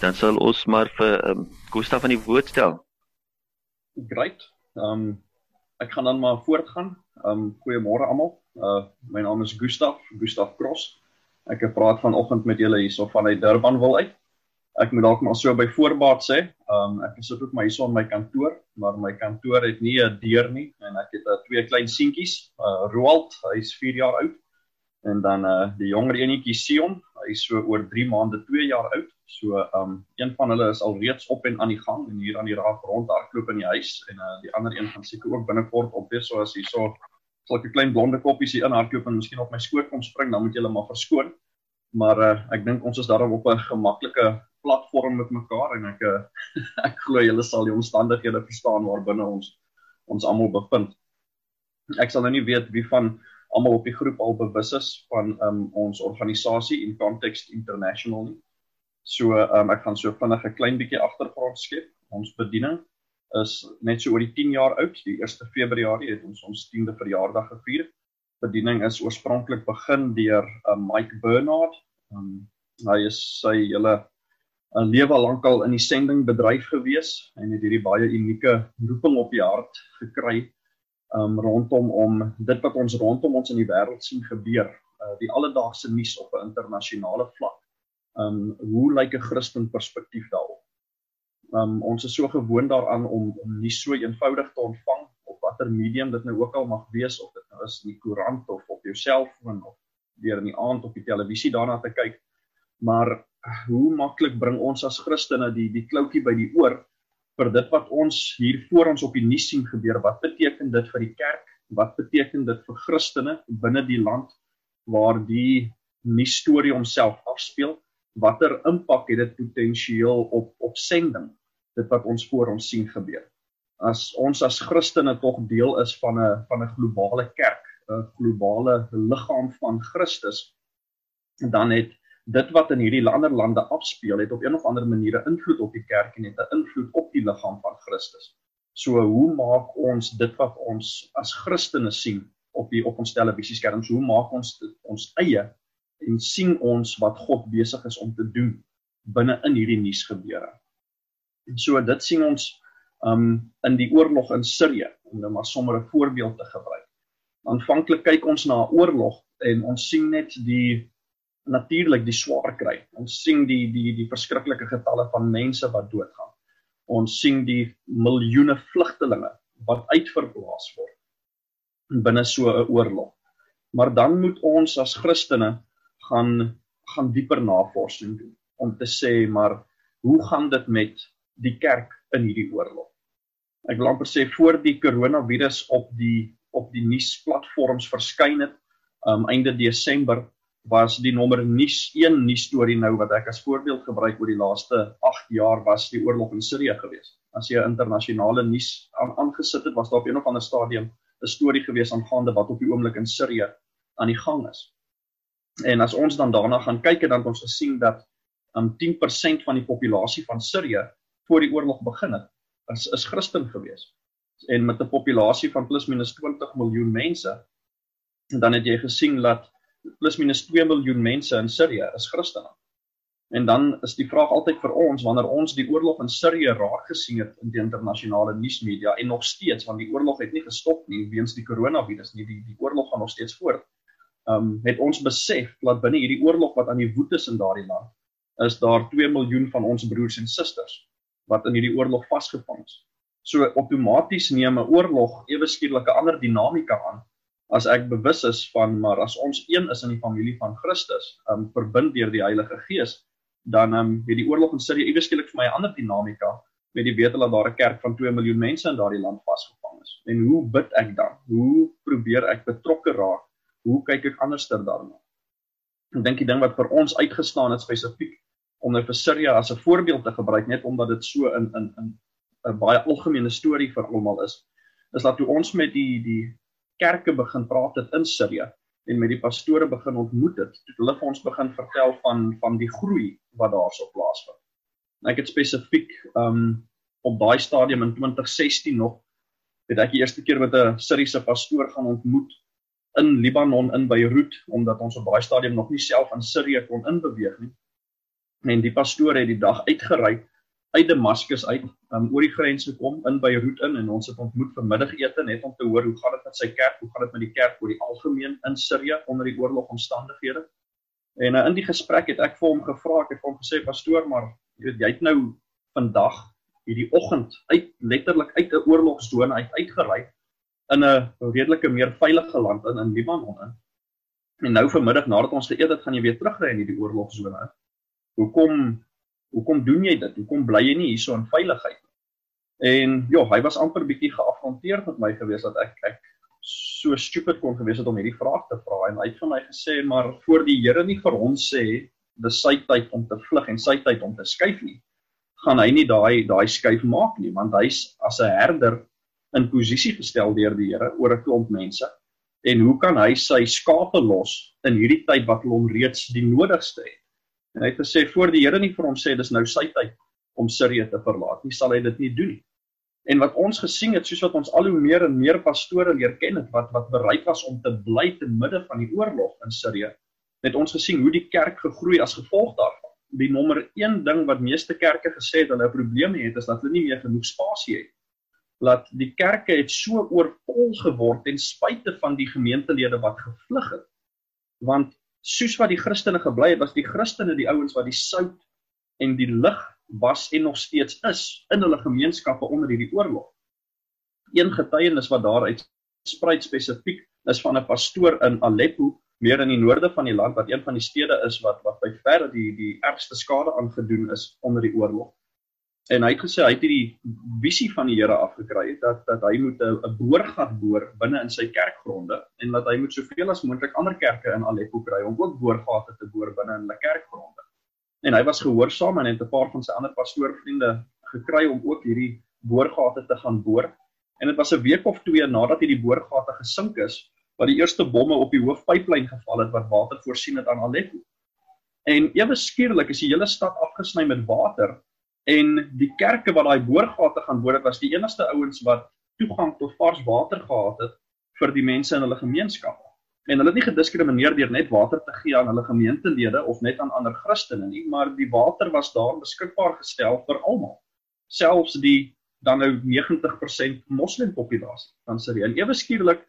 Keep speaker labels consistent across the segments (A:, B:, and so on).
A: dan sal ons maar vir um, Gustav van die woord stel.
B: Great. Ehm um, ek gaan dan maar voortgaan. Ehm um, goeiemôre almal. Uh my naam is Gustav, Gustav Cross. Ek het praat vanoggend met julle hierso vanuit Durban wil uit. Ek moet dalk maar so by voorbaat sê, ehm um, ek sit ook maar hierso in my kantoor, maar my kantoor het nie 'n deur nie en ek het uh, twee klein seentjies. Uh Roald, hy's 4 jaar oud. En dan uh die jonger enetjie Sion, hy's so oor 3 maande 2 jaar oud. So um een van hulle is al reeds op en aan die gang en hier aan die raak rondhardloop in die huis en uh die ander een gaan seker ook binnekort op wees so as hy so sulke klein blonde koppies hier inhardloop en miskien op my skoot kom spring, dan moet jy hulle maar verskoon. Maar uh ek dink ons is daarom op 'n gemaklike platform met mekaar en ek uh, ek glo julle sal die omstandighede verstaan waarbinne ons ons almal bevind. Ek sal nou nie weet wie van almal op die groep al bewus is van um, ons organisasie in Context International nie. So um, ek gaan so vinnig 'n klein bietjie agtergrond skep. Ons bediening is net so oor die 10 jaar oud. Die 1 Februarie het ons ons 10de verjaardag gevier. Bediening is oorspronklik begin deur um, Mike Bernard. Um, hy is sy hele 'n lewe lank al in die sendingbedryf gewees en het hierdie baie unieke roeping op die hart gekry um rondom om dit wat ons rondom ons in die wêreld sien gebeur, uh, die alledaagse nuus op 'n internasionale vlak. Um hoe lyk 'n Christen perspektief daarop? Um ons is so gewoond daaraan om om nie so eenvoudig te ontvang op watter medium dit nou ook al mag wees of dit nou is in die koerant of op jou selfoon of deur in die aand op die televisie daarna te kyk. Maar hoe maklik bring ons as Christene die die kloutjie by die oor vir dit wat ons hier voor ons op die nuus sien gebeur. Wat beteken dit vir die kerk? Wat beteken dit vir Christene binne die land waar die nuus storie homself afspeel? Watter impak het dit potensieel op op sending? Dit wat ons voor ons sien gebeur. As ons as Christene tog deel is van 'n van 'n globale kerk, 'n globale liggaam van Christus, dan het dit wat in hierdie ander lande afspeel het op een of ander manier 'n invloed op die kerk en het 'n invloed op die liggaam van Christus. So hoe maak ons dit wat ons as Christene sien op die op ons televisieskerms, hoe maak ons dit ons eie en sien ons wat God besig is om te doen binne in hierdie nuusgebeure. En so dit sien ons um in die oorlog in Sirië om nou maar sommer 'n voorbeeld te gebruik. Aanvanklik kyk ons na 'n oorlog en ons sien net die natuurlik die swaar kry. Ons sien die die die verskriklike getalle van mense wat doodgaan. Ons sien die miljoene vlugtelinge wat uitverplaas word binne so 'n oorlog. Maar dan moet ons as Christene gaan gaan dieper navorsing doen om te sê maar hoe gaan dit met die kerk in hierdie oorlog? Ek wil amper sê voor die koronavirus op die op die nuusplatforms verskyn het, um einde Desember was die nommer nuus 1 nuus storie nou wat ek as voorbeeld gebruik oor die laaste 8 jaar was die oorlog in Sirië geweest. As jy 'n internasionale nuus aangesit het, was daar op een of ander stadium 'n storie geweest aangaande wat op die oomblik in Sirië aan die gang is. En as ons dan daarna gaan kyk en dan ons gesien dat um 10% van die populasie van Sirië voor die oorlog begin het, is is Christen geweest. En met 'n populasie van plus minus 20 miljoen mense, dan het jy gesien dat plus minus 2 miljoen mense in Sirië is Christene. En dan is die vraag altyd vir ons wanneer ons die oorlog in Sirië raak gesien het in die internasionale nuusmedia en nog steeds want die oorlog het nie gestop nie weens die koronavirus nie die die oorlog gaan nog steeds voort. Um het ons besef dat binne hierdie oorlog wat aan die woed is in daardie land is daar 2 miljoen van ons broers en susters wat in hierdie oorlog vasgevang is. So outomaties neem 'n oorlog ewe skielik 'n ander dinamika aan as ek bewus is van maar as ons een is in die familie van Christus, um verbind deur die Heilige Gees, dan um het die oorlog in Sirië iewers skielik vir my 'n ander dinamika met die wete dat daar 'n kerk van 2 miljoen mense in daardie land vasgevang is. En hoe bid ek dan? Hoe probeer ek betrokke raak? Hoe kyk ek anderster daarna? Ek dink die ding wat vir ons uitgestaan het spesifiek om nou vir Sirië as 'n voorbeeld te gebruik net omdat dit so in in in 'n baie algemene storie vir almal is, is dat toe ons met die die kerke begin praat het in Sirië en met die pastore begin ontmoet het, het hulle vir ons begin vertel van van die groei wat daarso plaasvind. Ek het spesifiek um op daai stadium in 2016 nog het ek die eerste keer met 'n Siriëse pastoor gaan ontmoet in Libanon in Beirut omdat ons op daai stadium nog nie self in Sirië kon inbeweeg nie. En die pastoor het die dag uitgery uit Damaskus uit, um, oor die grens gekom in Beirut in en ons het ontmoet vir middagete net om te hoor hoe gaan dit met sy kerk, hoe gaan dit met die kerk oor die algemeen in Sirië onder die oorlogomstandighede. En uh, in die gesprek het ek vir hom gevra, ek het hom gesê pastoor, maar jy weet jy het nou vandag hierdie oggend uit letterlik uit 'n oorlogsone uit uitgery in 'n redelike meer veilige land in in Libanon in. En nou vanmiddag nadat ons geëet het, gaan jy weer terugry in hierdie oorlogsone. Hoekom Hoekom doen jy dit? Hoekom bly jy nie hierso in veiligheid nie? En ja, hy was amper bietjie geafronteer met my gewees dat ek ek so stupid kon gewees het om hierdie vraag te vra en hy het vir my gesê maar voor die Here nie vir ons sê dis sy tyd om te vlug en sy tyd om te skuif nie gaan hy nie daai daai skuif maak nie want hy's as 'n herder in posisie gestel deur die Here oor 'n klomp mense en hoe kan hy sy skape los in hierdie tyd wat hom reeds die nodigste het En hy het gesê voor die Here nie vir hom sê dis nou sy tyd om Sirië te verlaat nie, sal hy dit nie doen nie. En wat ons gesien het, soos wat ons al hoe meer en meer pastore leer ken het wat wat bereid was om te bly te midde van die oorlog in Sirië, het ons gesien hoe die kerk gegroei as gevolg daarvan. Die nommer 1 ding wat meeste kerke gesê het hulle probleme het, is dat hulle nie meer genoeg spasie het. Laat die kerke het so oorvol geword ten spyte van die gemeentelede wat gevlug het. Want soos wat die Christene gebly het, was die Christene die ouens wat die sout en die lig was en nog steeds is in hulle gemeenskappe onder hierdie oorlog. Een getuienis wat daaruit spruit spesifiek is van 'n pastoor in Aleppo, meer in die noorde van die land wat een van die stede is wat wat by verre die die ergste skade aangedoen is onder die oorlog en hy het gesê hy het hierdie visie van die Here afgekry dat dat hy moet 'n boorgat boor binne in sy kerkgronde en dat hy moet soveel as moontlik ander kerke in Aleppo kry om ook boorgate te boor binne in hulle kerkgronde. En hy was gehoorsaam en het 'n paar van sy ander pastoorvriende gekry om ook hierdie boorgate te gaan boor. En dit was 'n week of twee nadat hierdie boorgate gesink is, wat die eerste bomme op die hoofpyplyn geval het wat water voorsien het aan Aleppo. En ewe skielik is die hele stad afgesny met water en die kerke wat daai boorgate gaan boor het was die enigste ouens wat toegang tot vars water gehad het vir die mense in hulle gemeenskap. En hulle het nie gediskrimineer deur net water te gee aan hulle gemeentelede of net aan ander Christene nie, maar die water was daar beskikbaar gestel vir almal. Selfs die dan nou 90% moslim populasie van Sirië. En ewe skielik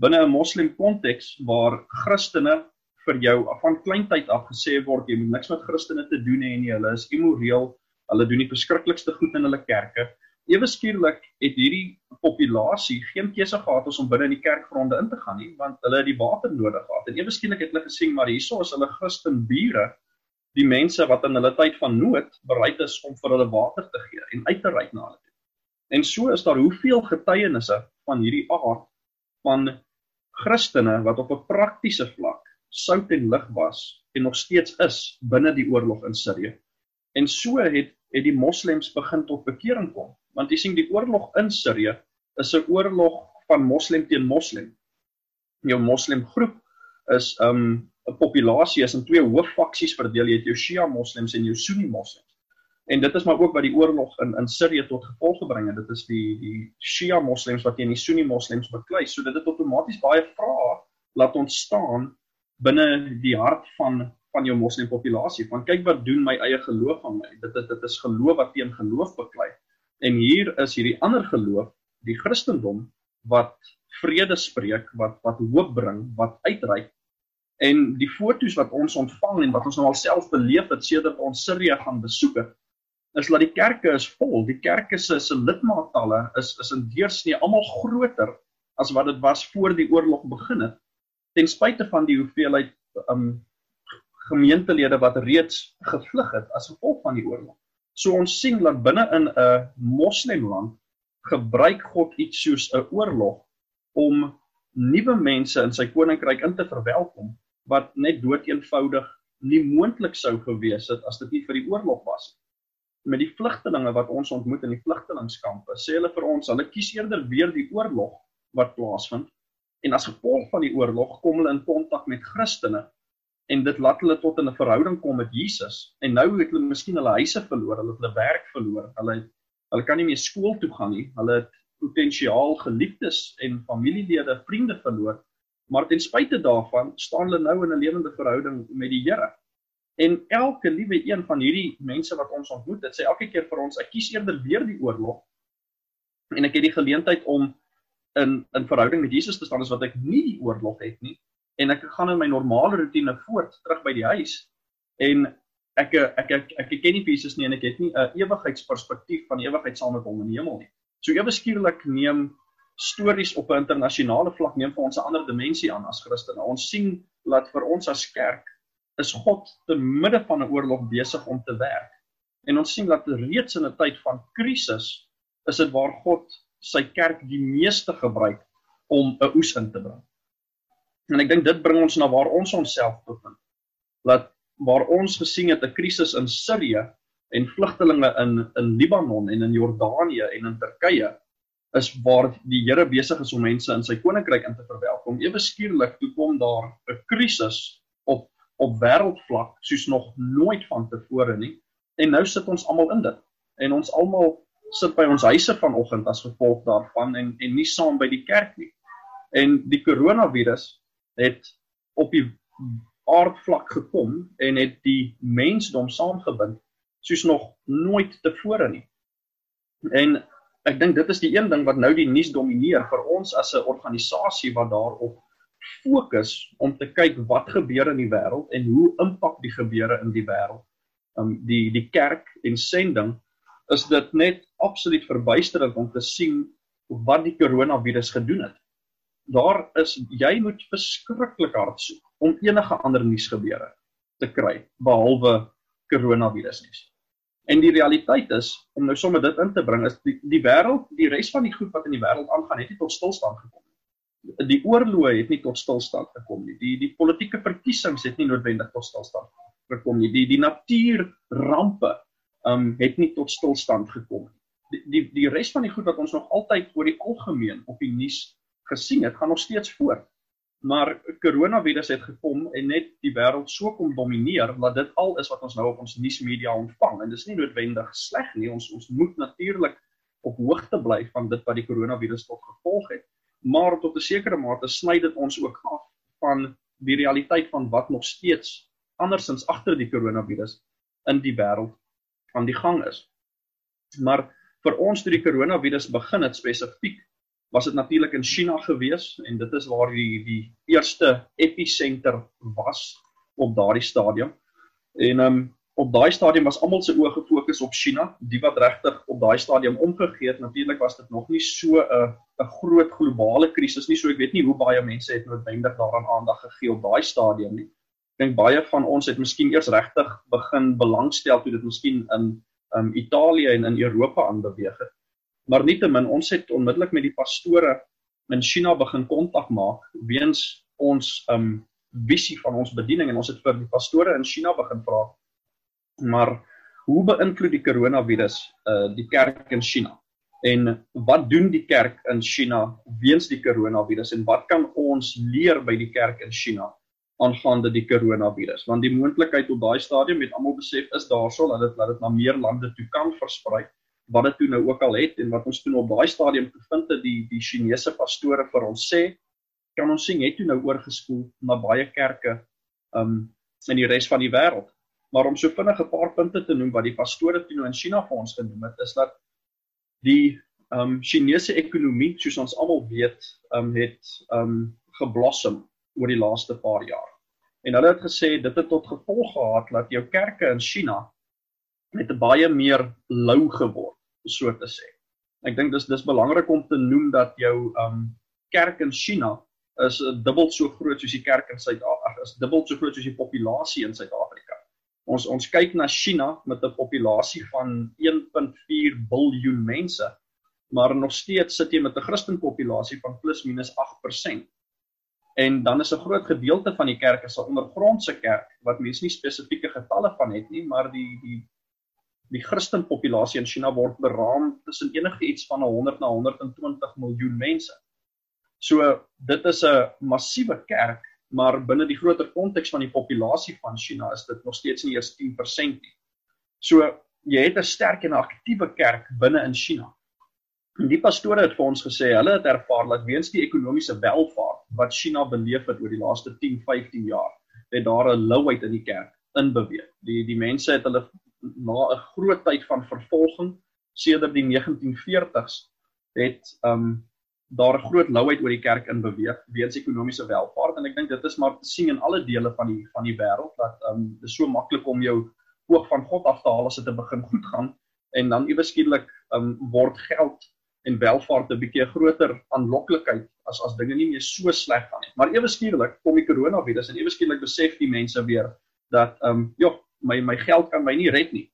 B: binne 'n moslim konteks waar Christene vir jou van kleintyd af gesê word jy moet niks met Christene te doen hê nie, hulle is immoreel, Hulle doen die verskriklikste goed in hulle kerke. Ewe skielik het hierdie populasie geen keuse gehad om binne in die kerkgronde in te gaan nie, want hulle het die water nodig gehad. En ewe skielik het hulle gesien maar hierso is hulle Christen bure, die mense wat in hulle tyd van nood bereid is om vir hulle water te gee en uit te reik na hulle toe. En so is daar hoeveel getuienisse van hierdie aard van Christene wat op 'n praktiese vlak sout en lig was en nog steeds is binne die oorlog in Sirië. En so het het die moslems begin tot bekering kom. Want jy sien die oorlog in Sirië is 'n oorlog van moslem teen moslem. Jou moslem groep is um 'n populasie is in twee hooffaksies verdeel. Jy het jou Shia moslems en jou Sunni moslems. En dit is maar ook wat die oorlog in in Sirië tot gevolg gebring het. Dit is die die Shia moslems wat teen die Sunni moslems beklei. So dit het outomaties baie vrae laat ontstaan binne die hart van van jou moslim populasie van kyk wat doen my eie geloof aan my. Dit dit, dit is geloof wat teen geloof beklei en hier is hierdie ander geloof die Christendom wat vrede spreek wat wat hoop bring wat uitreik. En die fotos wat ons ontvang en wat ons nou alself beleef het sedert ons Sirië gaan besoek het is dat die kerke is vol. Die kerke se se lidmaatalle is is in deursnee almal groter as wat dit was voor die oorlog begin het ten spyte van die hoeveelheid um gemeentelede wat reeds gevlug het as gevolg van die oorlog. So ons sien dat binne in 'n moslemland gebruik God iets soos 'n oorlog om nuwe mense in sy koninkryk in te verwelkom wat net doeteenvoudig nie moontlik sou gewees het as dit nie vir die oorlog was nie. Met die vlugtelinge wat ons ontmoet in die vlugtelingskampe, sê hulle vir ons, hulle kies eerder weer die oorlog wat plaasvind en as gevolg van die oorlog kom hulle in kontak met Christene en dit laat hulle tot in 'n verhouding kom met Jesus. En nou het hulle miskien hulle huise verloor, hulle het hulle werk verloor. Hulle het, hulle kan nie meer skool toe gaan nie. Hulle het potensiaal geliefdes en familielede, vriende verloor. Maar ten spyte daarvan staan hulle nou in 'n lewende verhouding met die Here. En elke liewe een van hierdie mense wat ons ontmoet, dit sê elke keer vir ons, ek kies eerder weer die oorlog en ek het die geleentheid om in in verhouding met Jesus te staan as wat ek nie die oorlog het nie en ek gaan in my normale rotine voort terug by die huis en ek ek ek ek, ek ken nie Jesus nie en ek het nie 'n ewigheidsperspektief van ewigheid saam met hom in die hemel nie. So ewe skielik neem stories op 'n internasionale vlak neem vir ons 'n ander dimensie aan as Christene. Ons sien dat vir ons as kerk is God te midde van 'n oorlog besig om te werk. En ons sien dat reeds in 'n tyd van krisis is dit waar God sy kerk die meeste gebruik om 'n oes in te bring. En ek dink dit bring ons na waar ons onsself bevind. Dat waar ons gesien het 'n krisis in Sirië en vlugtelinge in in Libanon en in Jordanië en in Turkye is waar die Here besig is om mense in sy koninkryk in te verwelkom. Ewe skielik toe kom daar 'n krisis op op wêreldvlak soos nog nooit vantevore nie. En nou sit ons almal in dit. En ons almal sit by ons huise vanoggend as gevolg daarvan en en nie saam by die kerk nie. En die koronavirus het op die aardvlak gekom en het die mensdom saamgebind soos nog nooit tevore nie. En ek dink dit is die een ding wat nou die nuus domineer vir ons as 'n organisasie wat daarop fokus om te kyk wat gebeur in die wêreld en hoe impak die gebeure in die wêreld. Um die die kerk en sending is dit net absoluut verbuisterend om te sien wat die koronavirus gedoen het. Daar is jy moet verskriklik hard soek om enige ander nuus gebeure te kry behalwe koronavirus nuus. En die realiteit is om nou sommer dit in te bring is die die wêreld, die res van die goed wat in die wêreld aangaan het nie tot stilstand gekom nie. Die oorloë het nie tot stilstand gekom nie. Die die politieke verkiesings het nie noodwendig tot stilstand gekom nie. Die die natuurrampe um het nie tot stilstand gekom nie. Die die die res van die goed wat ons nog altyd oor die algemeen op die nuus gesien het, gaan nog steeds voort. Maar koronavirus het gekom en net die wêreld so kom domineer dat dit al is wat ons nou op ons nuusmedia ontvang en dis nie noodwendig sleg nie. Ons ons moet natuurlik op hoogte bly van dit wat die koronavirus tot gevolg het. Maar tot 'n sekere mate sny dit ons ook af van die realiteit van wat nog steeds andersins agter die koronavirus in die wêreld aan die gang is. Maar vir ons toe die koronavirus begin het spesifiek was dit natuurlik in China gewees en dit is waar die die eerste episenter was op daardie stadium. En um op daai stadium was almal se oë gefokus op China, die wat regtig op daai stadium omgegee het. Natuurlik was dit nog nie so 'n 'n groot globale krisis nie, so ek weet nie hoe baie mense het noodwendig daaraan aandag gegee op daai stadium nie dink baie van ons het miskien eers regtig begin belangstel toe dit miskien in um Italië en in Europa aanbeweeg het. Maar nietemin ons het onmiddellik met die pastore in China begin kontak maak weens ons um visie van ons bediening en ons het vir die pastore in China begin vra. Maar hoe beïnvloed die koronavirus uh die kerk in China? En wat doen die kerk in China weens die koronavirus en wat kan ons leer by die kerk in China aangaande die koronavirus want die moontlikheid op daai stadium het almal besef is daarso dat dit dat dit na meer lande toe kan versprei wat dit toe nou ook al het en wat ons toe op daai stadium gevind het die die Chinese pastore vir ons sê kan ons sien het toe nou oorgespoel na baie kerke um in die res van die wêreld maar om so vinnig 'n paar punte te noem wat die pastore toe nou in China vir ons genoem het is dat die um Chinese ekonomie soos ons almal weet um het um geblossom oor die laaste paar jaar. En hulle het gesê dit het tot gevolg gehad dat jou kerke in China net baie meer lou geword, so te sê. Ek dink dis dis belangrik om te noem dat jou um kerk in China is dubbel so groot soos die kerk in Suid-Afrika, is dubbel so groot soos die populasie in Suid-Afrika. Ons ons kyk na China met 'n populasie van 1.4 biljoen mense, maar nog steeds sit jy met 'n Christen populasie van plus minus 8% en dan is 'n groot gedeelte van die kerk is 'n ondergrondse kerk wat mense nie spesifieke getalle van het nie, maar die die die Christen populasie in China word beraam tussen enige iets van 100 na 120 miljoen mense. So dit is 'n massiewe kerk, maar binne die groter konteks van die populasie van China is dit nog steeds nie eers 10% nie. So jy het 'n sterk en aktiewe kerk binne in China. En die pastore het vir ons gesê hulle het ervaar dat weens die ekonomiese welvaart wat China beleef het oor die laaste 10, 15 jaar, het daar 'n louheid in die kerk in beweeg. Die die mense het hulle na 'n groot tyd van vervolging sedert die 1940s het um daar 'n groot louheid oor die kerk in beweeg weens ekonomiese welvaart en ek dink dit is maar te sien in alle dele van die van die wêreld dat um dis so maklik om jou oog van God af te haal as dit te begin goed gaan en dan ewe skielik um word geld en welvaart 'n bietjie groter aanloklikheid as as dinge nie meer so sleg gaan nie. Maar ewe skielik kom die koronavirus en ewe skielik besef die mense weer dat um ja, my my geld kan my nie red nie.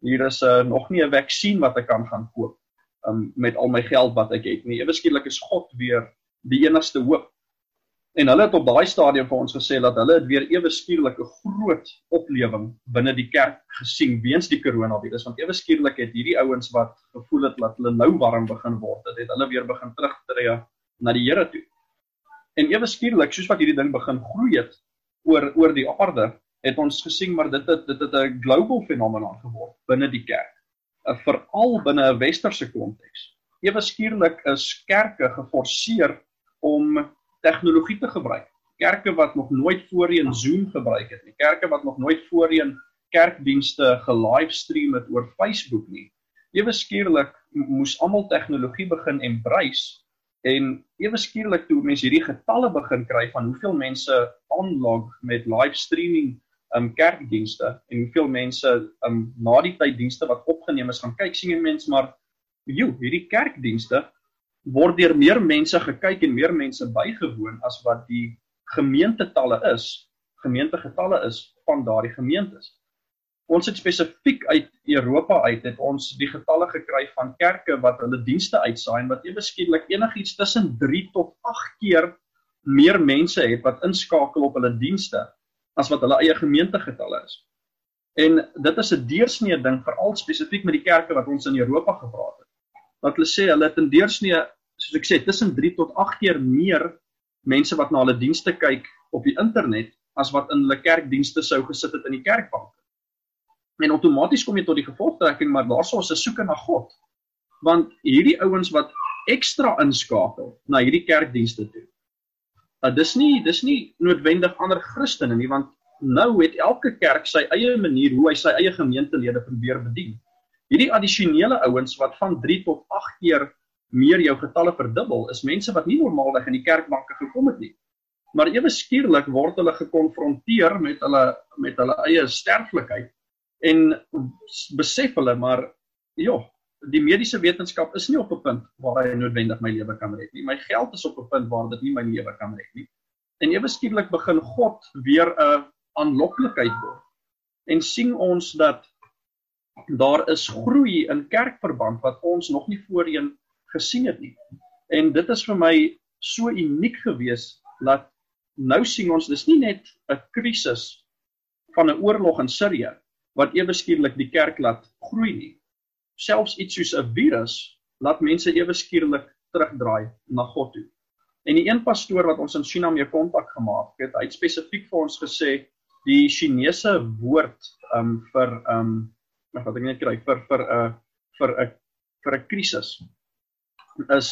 B: Hier is uh, nog nie 'n vaksin wat ek kan gaan koop um, met al my geld wat ek het nie. Ewe skielik is God weer die enigste hoop. En hulle het op daai stadium vir ons gesê dat hulle het weer ewe skielik 'n groot oplewing binne die kerk gesien weens die koronavirus want ewe skielik het hierdie ouens wat gevoel het dat hulle nou warm begin word, dit het hulle weer begin terugtreë na die Here toe. En ewe skielik, soos wat hierdie ding begin groei het oor oor die aarde, het ons gesien maar dit het dit het 'n global fenomeen geword binne die kerk. Eh, veral binne 'n westerse konteks. Ewe skielik is kerke geforseer om tegnologie te gebruik. Kerke wat nog nooit voorheen Zoom gebruik het nie, kerke wat nog nooit voorheen kerkdienste ge-livestream het oor Facebook nie. Ewe skielik moes almal tegnologie begin embrace en ewe skielik toe mense hierdie getalle begin kry van hoeveel mense aanlog met live streaming um kerkdienste en hoeveel mense um na die tyd dienste wat opgeneem is gaan kyk sien jy mense maar joe hierdie kerkdienste word deur meer mense gekyk en meer mense bygewoon as wat die gemeentetalle is gemeentegetalle is van daardie gemeentes. Ons het spesifiek uit Europa uit het ons die getalle gekry van kerke wat hulle dienste uitsaai en wat ewe skielik enigiets tussen 3 tot 8 keer meer mense het wat inskakel op hulle dienste as wat hulle eie gemeentegetalle is. En dit is 'n deursnee ding veral spesifiek met die kerke wat ons in Europa gepraat het. Wat hulle sê hulle het in deursnee, soos ek sê, tussen 3 tot 8 keer meer mense wat na hulle dienste kyk op die internet as wat in hulle kerkdienste sou gesit het in die kerkbank. En outomaties kom jy tot die gevolgtrekking maar daarso is 'n soeke na God. Want hierdie ouens wat ekstra inskakel na hierdie kerkdienste toe uh, dis nie dis nie noodwendig ander Christene nie want nou het elke kerk sy eie manier hoe hy sy eie gemeentelede probeer bedien. Hierdie addisionele ouens wat van 3 tot 8 keer meer jou getalle verdubbel is mense wat nie normaalweg in die kerkbanke gekom het nie. Maar ewe skielik word hulle gekonfronteer met hulle met hulle eie sterflikheid en besef hulle maar ja, die mediese wetenskap is nie op 'n punt waar hy noodwendig my lewe kan red nie. My geld is op 'n punt waar dit nie my lewe kan red nie. En ewe skielik begin God weer 'n aanloklikheid word. En sien ons dat daar is groei in kerkverband wat ons nog nie voorheen gesien het nie. En dit is vir my so uniek gewees dat nou sien ons dis nie net 'n krisis van 'n oorlog in Sirië wat ewe skielik die kerk laat groei nie selfs iets soos 'n virus laat mense ewe skielik terugdraai na God toe. En die een pastoor wat ons in China mee kontak gemaak het, hy het spesifiek vir ons gesê die Chinese woord um vir um wat ek net kry vir vir 'n vir 'n vir 'n krisis is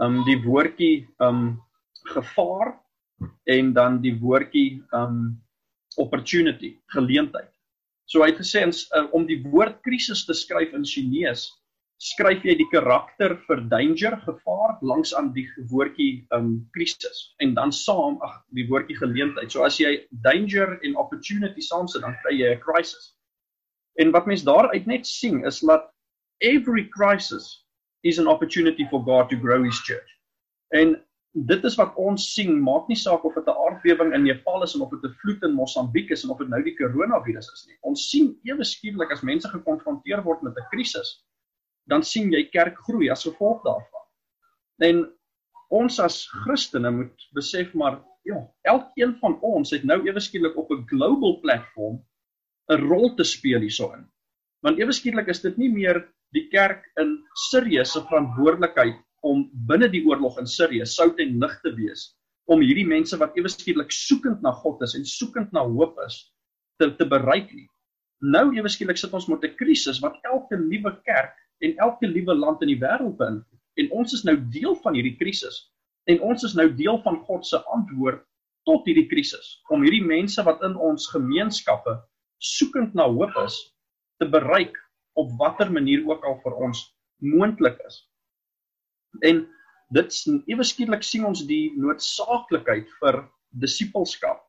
B: um die woordjie um gevaar en dan die woordjie um opportunity, geleentheid. So hy het gesê ons uh, om die woord krisis te skryf in Chinese, skryf jy die karakter vir danger, gevaar langs aan die woordjie um krisis en dan saam ag die woordjie geleentheid. So as jy danger en opportunity saamsit, dan kry jy 'n crisis. En wat mense daaruit net sien is dat every crisis is an opportunity for God to grow his church. En dit is wat ons sien, maak nie saak of dit 'n aardbewing in Nepal is of dit 'n vloed in Mosambiek is of dit nou die koronavirus is nie. Ons sien ewe skielik as mense gekonfronteer word met 'n krisis, dan sien jy kerk groei as gevolg daarvan. En ons as Christene moet besef maar ja, elkeen van ons het nou ewe skielik op 'n global platform 'n rol te speel hiersoin. Want ewe skielik is dit nie meer die kerk in Sirië se verantwoordelikheid om binne die oorlog in Sirië sout en lig te wees om hierdie mense wat ewe skielik soekend na God is en soekend na hoop is te te bereik nie. Nou ewe skielik sit ons met 'n krisis wat elke nuwe kerk en elke nuwe land in die wêreld beïnvloed en ons is nou deel van hierdie krisis en ons is nou deel van God se antwoord tot hierdie krisis om hierdie mense wat in ons gemeenskappe soekend na hoop is te bereik op watter manier ook al vir ons moontlik is. En dit ewe skielik sien ons die noodsaaklikheid vir disippelskap.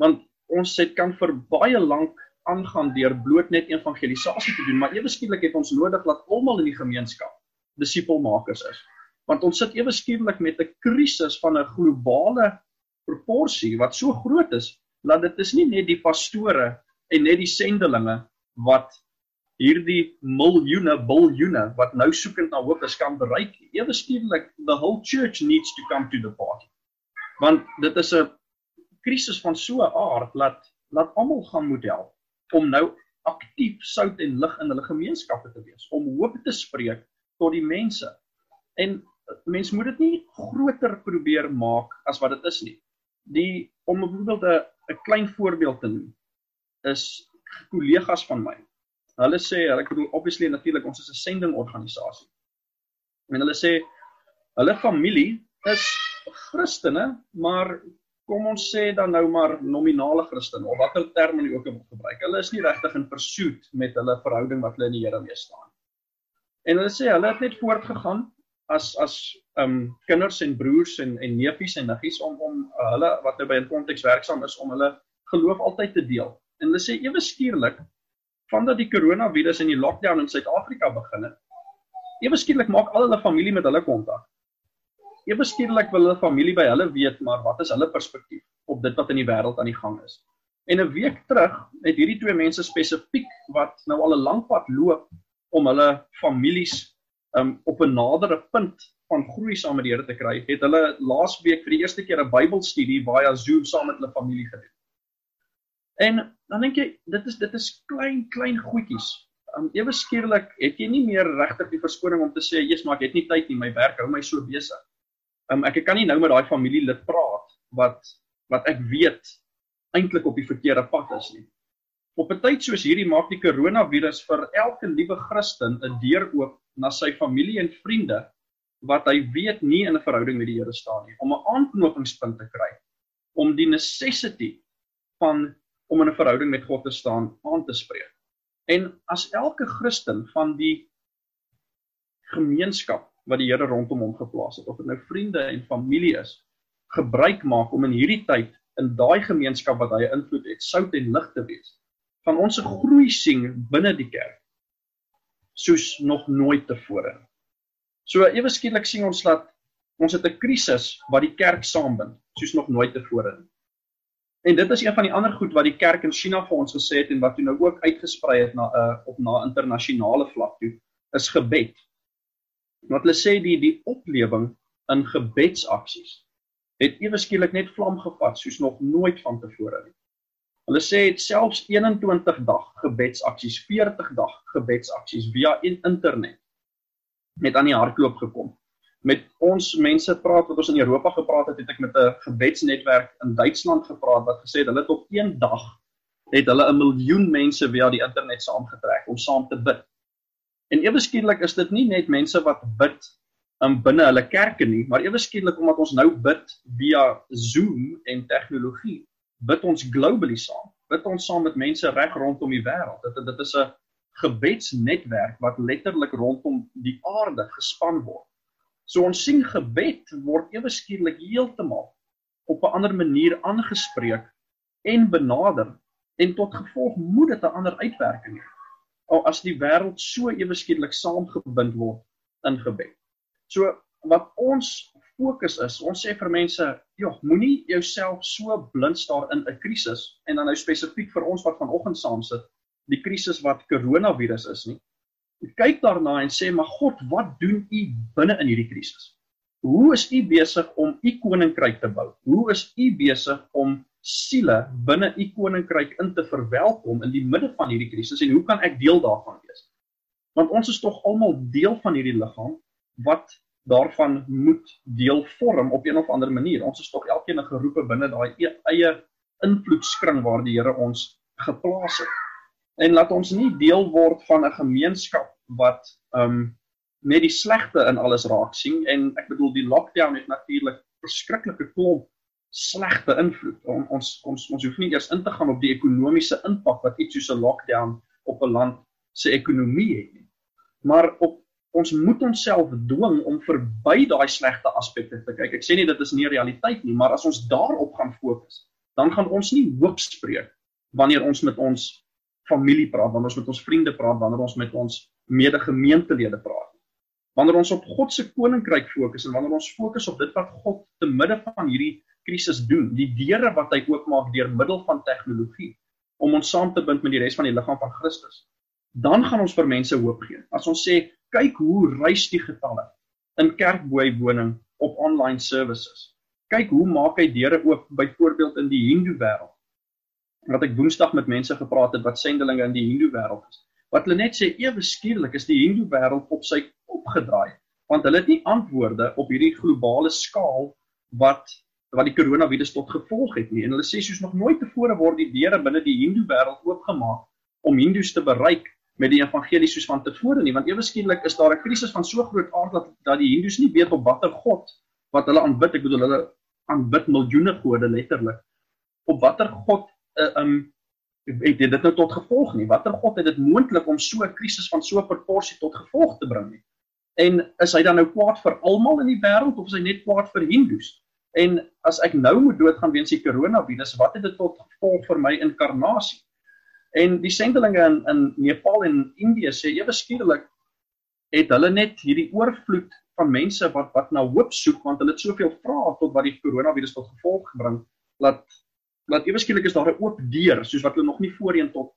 B: Want ons het kan vir baie lank aangaan deur bloot net evangelisasie te doen, maar ewe skielik het ons nodig dat almal in die gemeenskap disipelmakers is. Want ons sit ewe skielik met 'n krisis van 'n globale proporsie wat so groot is dat dit is nie net die pastore en net die sendelinge wat hierdie miljoene biljoene wat nou soekend na hoop is kan bereik. Ewe skielik the whole church needs to come to the party. Want dit is 'n krisis van so 'n aard dat dat almal gaan moet help om nou aktief sout en lig in hulle gemeenskappe te wees, om hoop te spreek tot die mense. En mens moet dit nie groter probeer maak as wat dit is nie. Die om byvoorbeeld 'n 'n klein voorbeeld te noem is kollegas van my. Hulle sê, ek bedoel obviously natuurlik ons is 'n sending organisasie. En hulle sê hulle familie is Christene, maar kom ons sê dan nou maar nominale Christen of watter term hulle ook gebruik. Hulle is nie regtig in pursuit met hulle verhouding wat hulle in die Here mee staan. En hulle sê hulle het net voortgegaan as as um kinders en broers en en neefies en niggies om om uh, hulle wat nou by 'n konteks werksaam is om hulle geloof altyd te deel. En hulle sê ewe skielik vandat die koronavirus en die lockdown in Suid-Afrika begin het, ewe skielik maak al hulle familie met hulle kontak ewe skielik wil hulle familie by hulle weet maar wat is hulle perspektief op dit wat in die wêreld aan die gang is. En 'n week terug het hierdie twee mense spesifiek wat nou al 'n lang pad loop om hulle families um, op 'n nadere punt van groei saam met die Here te kry, het hulle laasweek vir die eerste keer 'n Bybelstudie via Zoom saam met hulle familie gedoen. En dan dink jy, dit is dit is klein klein goedjies. Um ewe skielik het jy nie meer regtig die verskoning om te sê, "Jesus, maar ek het nie tyd nie, my werk hou my so besig." Um ek kan nie nou met daai familielid praat wat wat ek weet eintlik op die verkeerde pad is nie. Op 'n tyd soos hierdie maak die koronavirus vir elke liewe Christen 'n deur oop na sy familie en vriende wat hy weet nie in 'n verhouding met die Here staan nie, om 'n aanknopingspunt te kry om die necessity van om in 'n verhouding met God te staan aan te spreek. En as elke Christen van die gemeenskap wat die Here rondom hom geplaas het, of dit nou vriende en familie is, gebruik maak om in hierdie tyd in daai gemeenskap wat hy invloed het, sout en lig te wees. Van ons se groei sien binne die kerk soos nog nooit tevore. So ewe skielik sien ons dat ons het 'n krisis wat die kerk saambind soos nog nooit tevore. En dit is een van die ander goed wat die kerk in China vir ons gesê het en wat toe nou ook uitgesprei het na 'n uh, op na internasionale vlak toe is gebed. Wat hulle sê die die oplewing in gebedsaksies het ewe skielik net vlam gevat soos nog nooit vantevore nie. Hulle sê dit selfs 21 dag gebedsaksies, 40 dag gebedsaksies via internet met aan die hardloop gekom. Met ons mense praat wat ons in Europa gepraat het, het ek met 'n gebedsnetwerk in Duitsland gepraat wat gesê het hulle het op een dag het hulle 'n miljoen mense via die internet saamgetrek om saam te bid. En ewe skielik is dit nie net mense wat bid in binne hulle kerke nie, maar ewe skielik omdat ons nou bid via Zoom en tegnologie, bid ons globally saam. Bid ons saam met mense reg rondom die wêreld. Dit dit is 'n gebedsnetwerk wat letterlik rondom die aarde gespan word. So ons sien gebed word ewe skielik heeltemal op 'n ander manier aangespreek en benader en tot gevolg moet dit 'n ander uitwerking hê al as die wêreld so ewe skielik saamgebind word in gebed. So wat ons fokus is, ons sê vir mense, "Jog, moenie jouself so blind staar in 'n krisis en dan nou spesifiek vir ons wat vanoggend saam sit, die krisis wat koronavirus is nie. Kyk daarna en sê, "Maar God, wat doen U binne in hierdie krisis? Hoe is U besig om U koninkryk te bou? Hoe is U besig om siele binne u koninkryk in te verwelkom in die midde van hierdie krisis en hoe kan ek deel daarvan wees? Want ons is tog almal deel van hierdie liggaam wat daarvan moet deel vorm op een of ander manier. Ons is tog elkeen 'n geroepe binne daai e eie invloedskring waar die Here ons geplaas het. En laat ons nie deel word van 'n gemeenskap wat um net die slegte in alles raak sien en ek bedoel die lockdown het natuurlik verskriklike klomp slegte invloed. On, ons ons ons hoef nie eers in te gaan op die ekonomiese impak wat iets soos 'n lockdown op 'n land se ekonomie het nie. Maar op ons moet onsself dwing om verby daai slegte aspekte te kyk. Ek sê nie dit is nie realiteit nie, maar as ons daarop gaan fokus, dan gaan ons nie hoop spreek wanneer ons met ons familie praat, wanneer ons met ons vriende praat, wanneer ons met ons medegemeentelede praat. Wanneer ons op God se koninkryk fokus en wanneer ons fokus op dit wat God te midde van hierdie krisis doen, die deure wat hy oopmaak deur middel van tegnologie om ons saam te bind met die res van die liggaam van Christus. Dan gaan ons vir mense hoop gee. As ons sê, kyk hoe reis die getalle in kerkboeiwoning op online services. Kyk hoe maak hy deure oop byvoorbeeld in die Hindu wêreld. Wat ek Woensdag met mense gepraat het wat sendelinge in die Hindu wêreld is. Wat hulle net sê ewe skielik is die Hindu wêreld op sy kop gedraai want hulle het nie antwoorde op hierdie globale skaal wat wat die koronavirus tot gevolg het nie. En hulle sê soos nog nooit tevore word die deure binne die Hindu wêreld oopgemaak om Hindus te bereik met die evangelie soos van tevore nie, want ewe skielik is daar 'n krisis van so groot aard dat dat die Hindus nie weet op watter god wat hulle aanbid. Ek bedoel hulle aanbid miljoene gode letterlik. Op watter god uh, um het dit nou tot gevolg nie? Watter god het dit moontlik om so 'n krisis van so 'n proporsie tot gevolg te bring nie? En is hy dan nou kwaad vir almal in die wêreld of is hy net kwaad vir Hindus? En as ek nou moet doodgaan weens die koronavirus, wat het dit tot gevolg vir my inkarnasie? En die sendelinge in in Nepal en Indië sê ewe skielik het hulle net hierdie oorvloed van mense wat wat na hoop soek want hulle het soveel vrae tot wat die koronavirus tot gevolg gebring dat dat ewe skielik is daar 'n oop deur soos wat hulle nog nie voorheen tot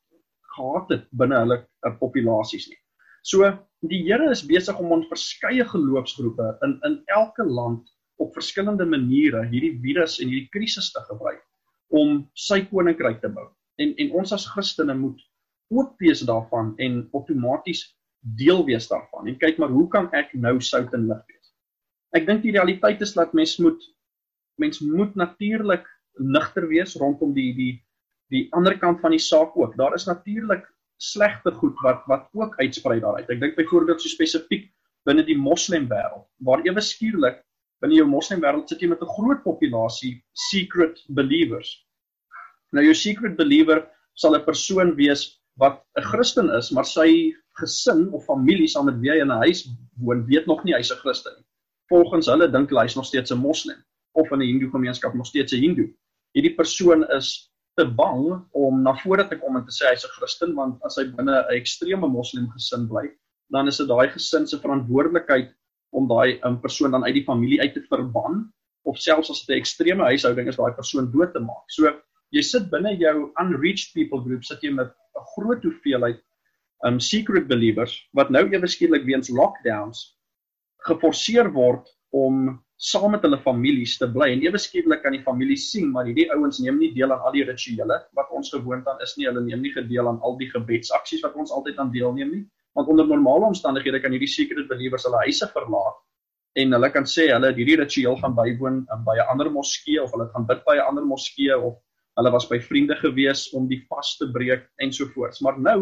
B: gehad het binne hulle uh, populasies nie. So die Here is besig om ons verskeie geloofsgroepe in in elke land op verskillende maniere hierdie virus en hierdie krisis te gebruik om sy koninkryk te bou. En en ons as Christene moet ook wees daarvan en outomaties deel wees daarvan. En kyk maar hoe kan ek nou sout en lig wees? Ek dink die realiteit is dat mens moet mens moet natuurlik nigter wees rondom die die die ander kant van die saak ook. Daar is natuurlik slegte goed wat wat ook uitsprei daaruit. Ek dink byvoorbeeld so spesifiek binne die moslem wêreld waar ewe skielik binne jou moslem wêreld sit jy met 'n groot populasie secret believers. Nou jou secret believer sal 'n persoon wees wat 'n Christen is, maar sy gesin of familie saam met wie hy in 'n huis woon, weet nog nie hy's 'n Christen nie. Volgens hulle dink hulle hy's nog steeds 'n moslim of in 'n hindoe gemeenskap nog steeds 'n hindoe. Hierdie persoon is te bang om na vore te kom en te sê hy's 'n Christen want as hy binne 'n ekstreme moslim gesin bly, dan is dit daai gesin se verantwoordelikheid om daai um, persoon dan uit die familie uit te verban of selfs as dit 'n ekstreme huishouding is daai persoon dood te maak. So jy sit binne jou unreached people group sit jy met 'n groot hoeveelheid um secret believers wat nou ewe skielik weens lockdowns geforseer word om saam met hulle families te bly. En ewe skielik kan die familie sien maar hierdie ouens neem nie deel aan al die rituele wat ons gewoond aan is nie. Hulle neem nie gedeel aan al die gebedsaksies wat ons altyd aan deelneem nie. Want onder normale omstandighede kan hierdie secret believers hulle huise verlaat en hulle kan sê hulle het hierdie ritueel gaan bywoon um, by 'n ander moskee of hulle gaan bid by 'n ander moskee of hulle was by vriende gewees om die vas te breek ensovoorts. Maar nou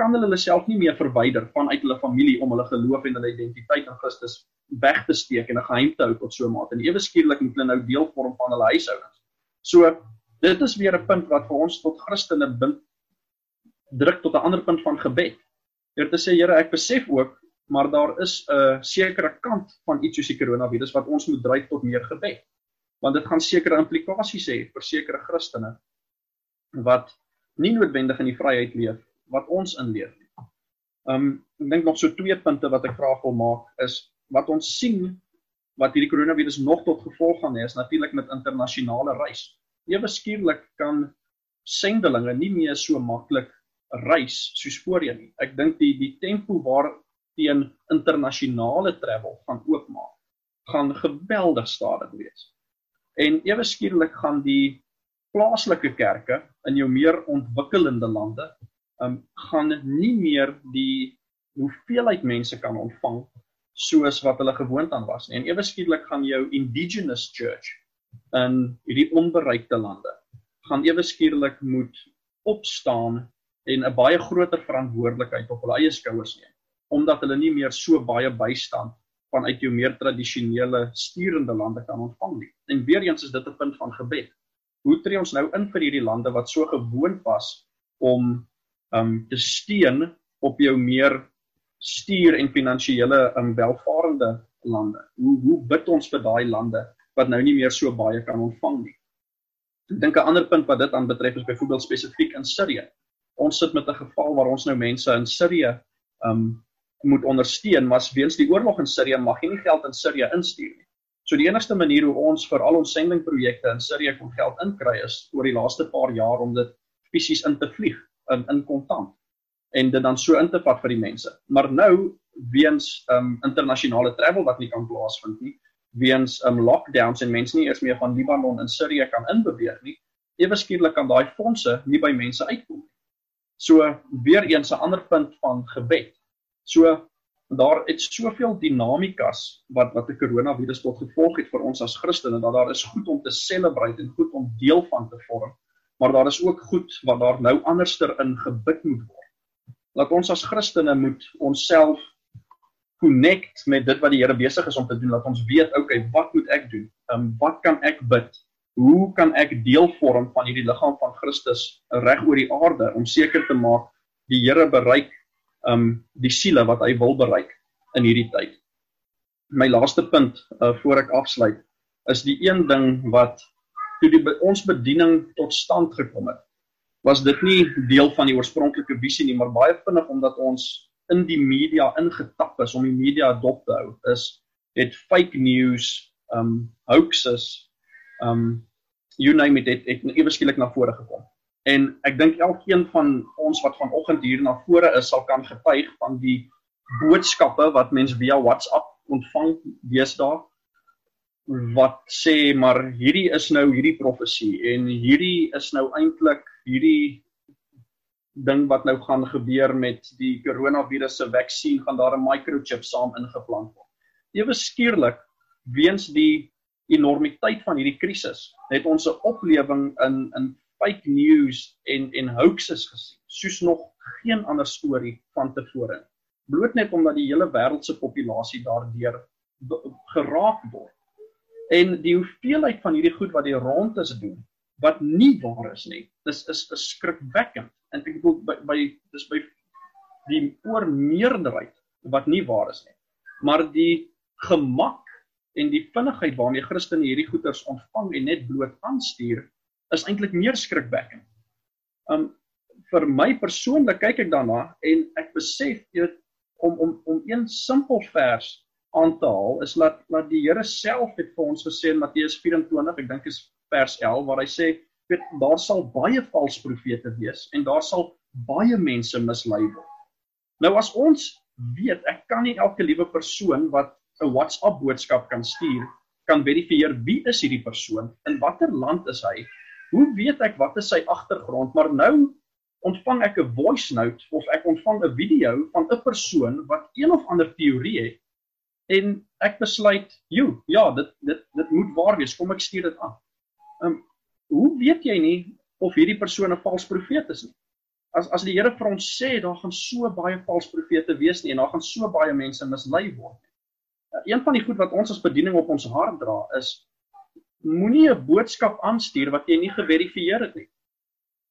B: kan hulle hulle self nie meer verwyder vanuit hulle familie om hulle geloof en hulle identiteit in Christus weg te steek en 'n geheim te hou tot so 'n mate en ewe skielik moet hulle nou deel vorm van hulle huishoudings. So dit is weer 'n punt wat vir ons tot Christene bind druk tot 'n ander punt van gebed. Deur te sê Here, ek besef ook maar daar is 'n sekere kant van iets soos die koronavirus wat ons moet dryf tot meer gebed. Want dit gaan sekere implikasies hê vir sekere Christene wat nie noodwendig in die vryheid leef wat ons inleef nie. Um ek dink nog so twee punte wat ek graag wil maak is wat ons sien wat hierdie koronavirus nog tot gevolg gaan hê is natuurlik met internasionale reis. Ewe skielik kan sendelinge nie meer so maklik reis soos voorheen nie. Ek dink die die tempo waar teen internasionale travel gaan oopmaak, gaan geweldig stadig wees. En ewe skielik gaan die plaaslike kerke in jou meer ontwikkelende lande um gaan nie meer die hoeveelheid mense kan ontvang soos wat hulle gewoond aan was nie. En ewe skielik gaan jou indigenous church in hierdie onbereikte lande gaan ewe skielik moet opstaan en 'n baie groter verantwoordelikheid op hulle eie skouers neem omdat hulle nie meer so baie bystand vanuit jou meer tradisionele sturende lande kan ontvang nie. En weer eens is dit 'n punt van gebed. Hoe tree ons nou in vir hierdie lande wat so gewoond was om um te steun op jou meer stuur en finansiële um welvarende lande? Hoe hoe bid ons vir daai lande wat nou nie meer so baie kan ontvang nie? Ek dink 'n ander punt wat dit aanbetref is byvoorbeeld spesifiek in Sirië. Ons sit met 'n geval waar ons nou mense in Sirië um moet ondersteun, maar weens die oorlog in Sirië mag jy nie geld in Sirië instuur nie. So die enigste manier hoe ons vir al ons sendingprojekte in Sirië kon geld inkry is oor die laaste paar jaar om dit fisies in te vlieg in in kontant en dit dan so in te vat vir die mense. Maar nou weens um internasionale travel wat nie kan plaasvind nie, weens um lockdowns en mense nie eers meer van Libanon in Sirië kan inbeweeg nie, ewe skielik kan daai fondse nie by mense uitkom nie. So weer eens 'n ander punt van gebed. So daar het soveel dinamikas wat wat die koronavirus tot gevolg het vir ons as Christene dat daar is goed om te celebrate en goed om deel van te vorm, maar daar is ook goed wat daar nou anderster in gebid moet word. Laat ons as Christene moet onsself connect met dit wat die Here besig is om te doen. Laat ons weet, okay, wat moet ek doen? Ehm um, wat kan ek bid? Hoe kan ek deel vorm van hierdie liggaam van Christus reg oor die aarde om seker te maak die Here bereik um die siele wat hy wil bereik in hierdie tyd. My laaste punt uh voor ek afsluit is die een ding wat toe die ons bediening tot stand gekom het was dit nie deel van die oorspronklike visie nie maar baie vinnig omdat ons in die media ingetap is om die media dop te hou is het fake news um hoaxes um you name it het, het ewe skielik na vore gekom. En ek dink elkeen van ons wat vanoggend hier na vore is sal kan getuig van die boodskappe wat mens via WhatsApp ontvang deesdae wat sê maar hierdie is nou hierdie profesie en hierdie is nou eintlik hierdie ding wat nou gaan gebeur met die koronavirus se vaksin gaan daar 'n microchip saam ingeplant word. Ewe skielik weens die enormiteit van hierdie krisis het ons 'n oplewing in in fake news en en hoaxes gesien soos nog geen ander storie van tevore bloot net omdat die hele wêreld se populasie daardeur geraak word en die hoeveelheid van hierdie goed wat die rond is doen wat nie waar is nie dis is is skrikwekkend en ek bedoel by, by dis by die oormeerderheid wat nie waar is nie maar die gemak en die vinnigheid waarmee Christene hierdie goeders ontvang en net bloot aanstuur is eintlik meer skrikwekkend. Um vir my persoonlik kyk ek daarna en ek besef jy om om om een simpel vers aan te haal is dat dat die Here self het vir ons gesê in Matteus 24, ek dink is vers 11 waar hy sê weet daar sal baie valse profete wees en daar sal baie mense mislei word. Nou as ons weet, ek kan nie elke liewe persoon wat 'n WhatsApp boodskap kan stuur kan verifieer wie is hierdie persoon in watter land is hy Hoe weet ek wat is sy agtergrond? Maar nou ontvang ek 'n voice note of ek ontvang 'n video van 'n persoon wat een of ander teorie het en ek besluit, "Jo, ja, dit dit dit moet waar wees. Kom ek stuur dit aan." Ehm um, hoe weet jy nie of hierdie persoon 'n vals profeet is nie? As as die Here vir ons sê daar gaan so baie vals profete wees nie en daar gaan so baie mense mislei word. Een van die goed wat ons as bediening op ons hart dra is moenie 'n boodskap aanstuur wat jy nie geverifieer het nie.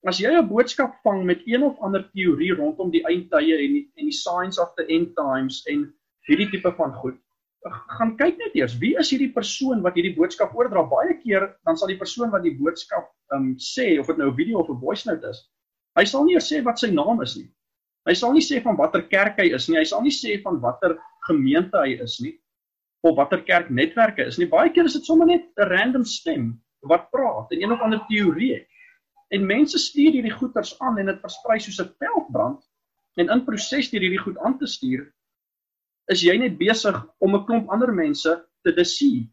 B: As jy 'n boodskap vang met een of ander teorie rondom die eindtye en die en die signs of the end times en hierdie tipe van goed, gaan kyk net eers wie is hierdie persoon wat hierdie boodskap oordra. Baie keer dan sal die persoon wat die boodskap um sê of dit nou 'n video of 'n voice note is, hy sal nie sê wat sy naam is nie. Hy sal nie sê van watter kerk hy is nie. Hy sal nie sê van watter gemeente hy is nie of watter kerknetwerke is nie. Baie keer is dit sommer net 'n random stem wat praat en een of ander teorie. En mense stuur hierdie goeters aan en dit versprei soos 'n veldbrand en in proses deur hierdie goed aan te stuur is jy net besig om 'n klomp ander mense te deceive.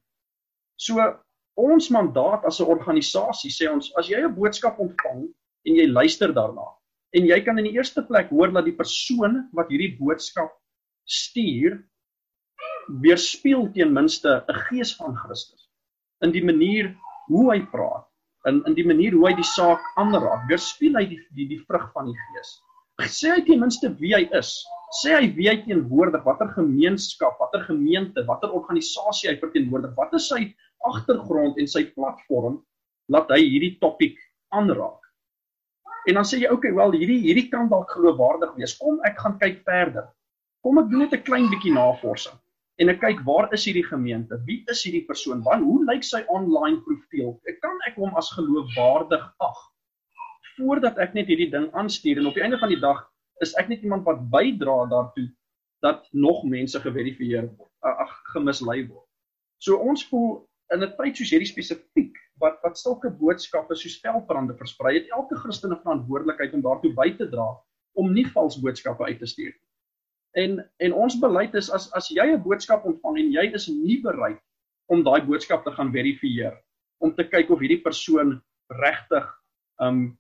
B: So ons mandaat as 'n organisasie sê ons as jy 'n boodskap ontvang en jy luister daarna en jy kan in die eerste plek hoor dat die persoon wat hierdie boodskap stuur weerspieël ten minste 'n gees van Christus in die manier hoe hy praat in in die manier hoe hy die saak aanraak weerspieël hy die die, die vrug van die gees sê hy ten minste wie hy is sê hy wie hy teenwoordig, watter gemeenskap, watter gemeente, watter organisasie hy verteenwoordig, wat is sy agtergrond en sy platform laat hy hierdie topik aanraak. En dan sê jy, "Oké, okay, wel hierdie hierdie kan dalk geloofwaardig wees. Kom ek gaan kyk verder. Kom ek doen net 'n klein bietjie navorsing en ek kyk waar is hierdie gemeente? Wie is hierdie persoon? Wat hoe lyk sy online profiel? Ek kan ek hom as geloofwaardig ag voordat ek net hierdie ding aanstuur en op die einde van die dag is ek net iemand wat bydra daartoe dat nog mense geverifieer word, ag gemislei word. So ons voel in 'n tyd soos hierdie spesifiek wat wat sulke boodskappe soos veldbrande versprei het, elke Christen 'n verantwoordelikheid om daartoe by te dra om nie vals boodskappe uit te stuur nie. En en ons beleid is as as jy 'n boodskap ontvang en jy is nie bereid om daai boodskap te gaan verifieer om te kyk of hierdie persoon regtig um